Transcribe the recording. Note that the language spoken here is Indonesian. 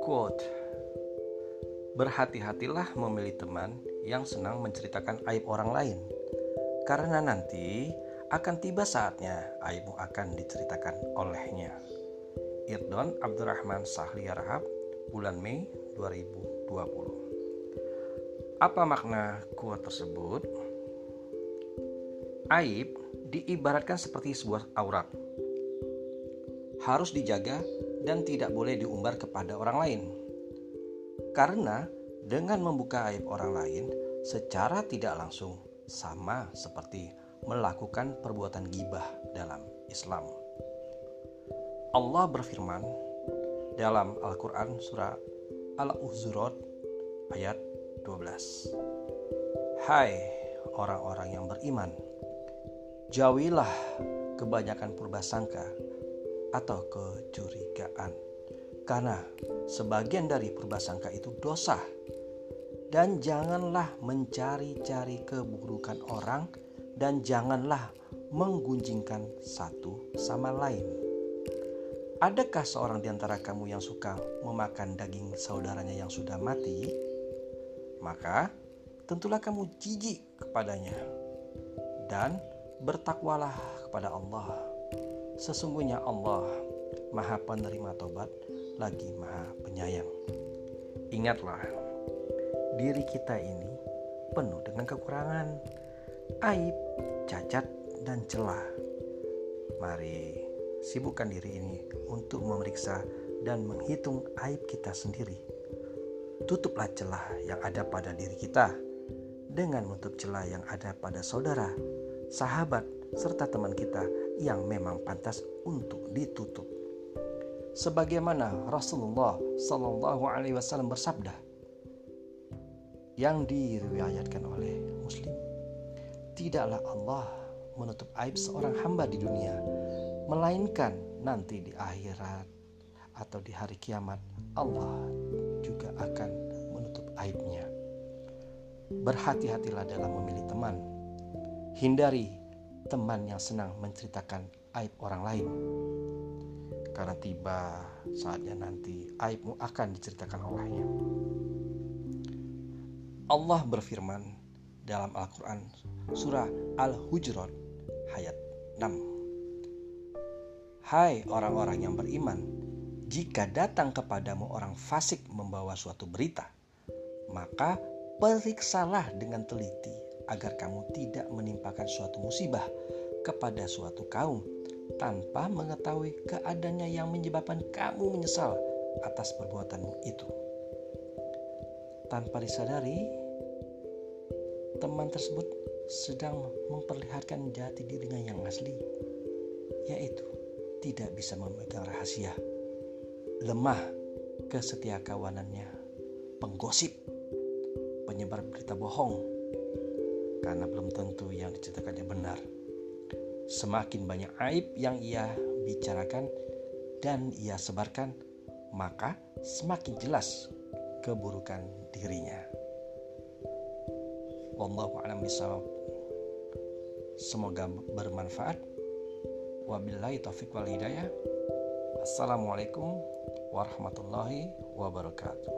Quote Berhati-hatilah memilih teman yang senang menceritakan aib orang lain Karena nanti akan tiba saatnya aibmu akan diceritakan olehnya. Irdon Abdurrahman Sahli Rahab bulan Mei 2020 Apa makna quote tersebut? Aib diibaratkan seperti sebuah aurat harus dijaga dan tidak boleh diumbar kepada orang lain. Karena dengan membuka aib orang lain secara tidak langsung sama seperti melakukan perbuatan gibah dalam Islam. Allah berfirman dalam Al-Qur'an surah Al-Hujurat ayat 12. Hai orang-orang yang beriman, jauhilah kebanyakan purbasangka atau kecurigaan. Karena sebagian dari purbasangka itu dosa. Dan janganlah mencari-cari keburukan orang dan janganlah menggunjingkan satu sama lain. Adakah seorang di antara kamu yang suka memakan daging saudaranya yang sudah mati? Maka tentulah kamu jijik kepadanya dan bertakwalah kepada Allah Sesungguhnya Allah Maha Penerima Tobat lagi Maha Penyayang. Ingatlah, diri kita ini penuh dengan kekurangan, aib, cacat, dan celah. Mari sibukkan diri ini untuk memeriksa dan menghitung aib kita sendiri. Tutuplah celah yang ada pada diri kita dengan menutup celah yang ada pada saudara, sahabat, serta teman kita yang memang pantas untuk ditutup. Sebagaimana Rasulullah Shallallahu Alaihi Wasallam bersabda, yang diriwayatkan oleh Muslim, tidaklah Allah menutup aib seorang hamba di dunia, melainkan nanti di akhirat atau di hari kiamat Allah juga akan menutup aibnya. Berhati-hatilah dalam memilih teman. Hindari teman yang senang menceritakan aib orang lain. Karena tiba saatnya nanti aibmu akan diceritakan olehnya. Allah berfirman dalam Al-Quran surah Al-Hujurat ayat 6. Hai orang-orang yang beriman, jika datang kepadamu orang fasik membawa suatu berita, maka periksalah dengan teliti agar kamu tidak menimpakan suatu musibah kepada suatu kaum tanpa mengetahui keadaannya yang menyebabkan kamu menyesal atas perbuatanmu itu. Tanpa disadari, teman tersebut sedang memperlihatkan jati dirinya yang asli, yaitu tidak bisa memegang rahasia, lemah kesetiakawanannya, penggosip, penyebar berita bohong, karena belum tentu yang diceritakannya benar. Semakin banyak aib yang ia bicarakan dan ia sebarkan, maka semakin jelas keburukan dirinya. Wallahu a'lam bishawab. Semoga bermanfaat. Wabillahi taufik wal hidayah. Assalamualaikum warahmatullahi wabarakatuh.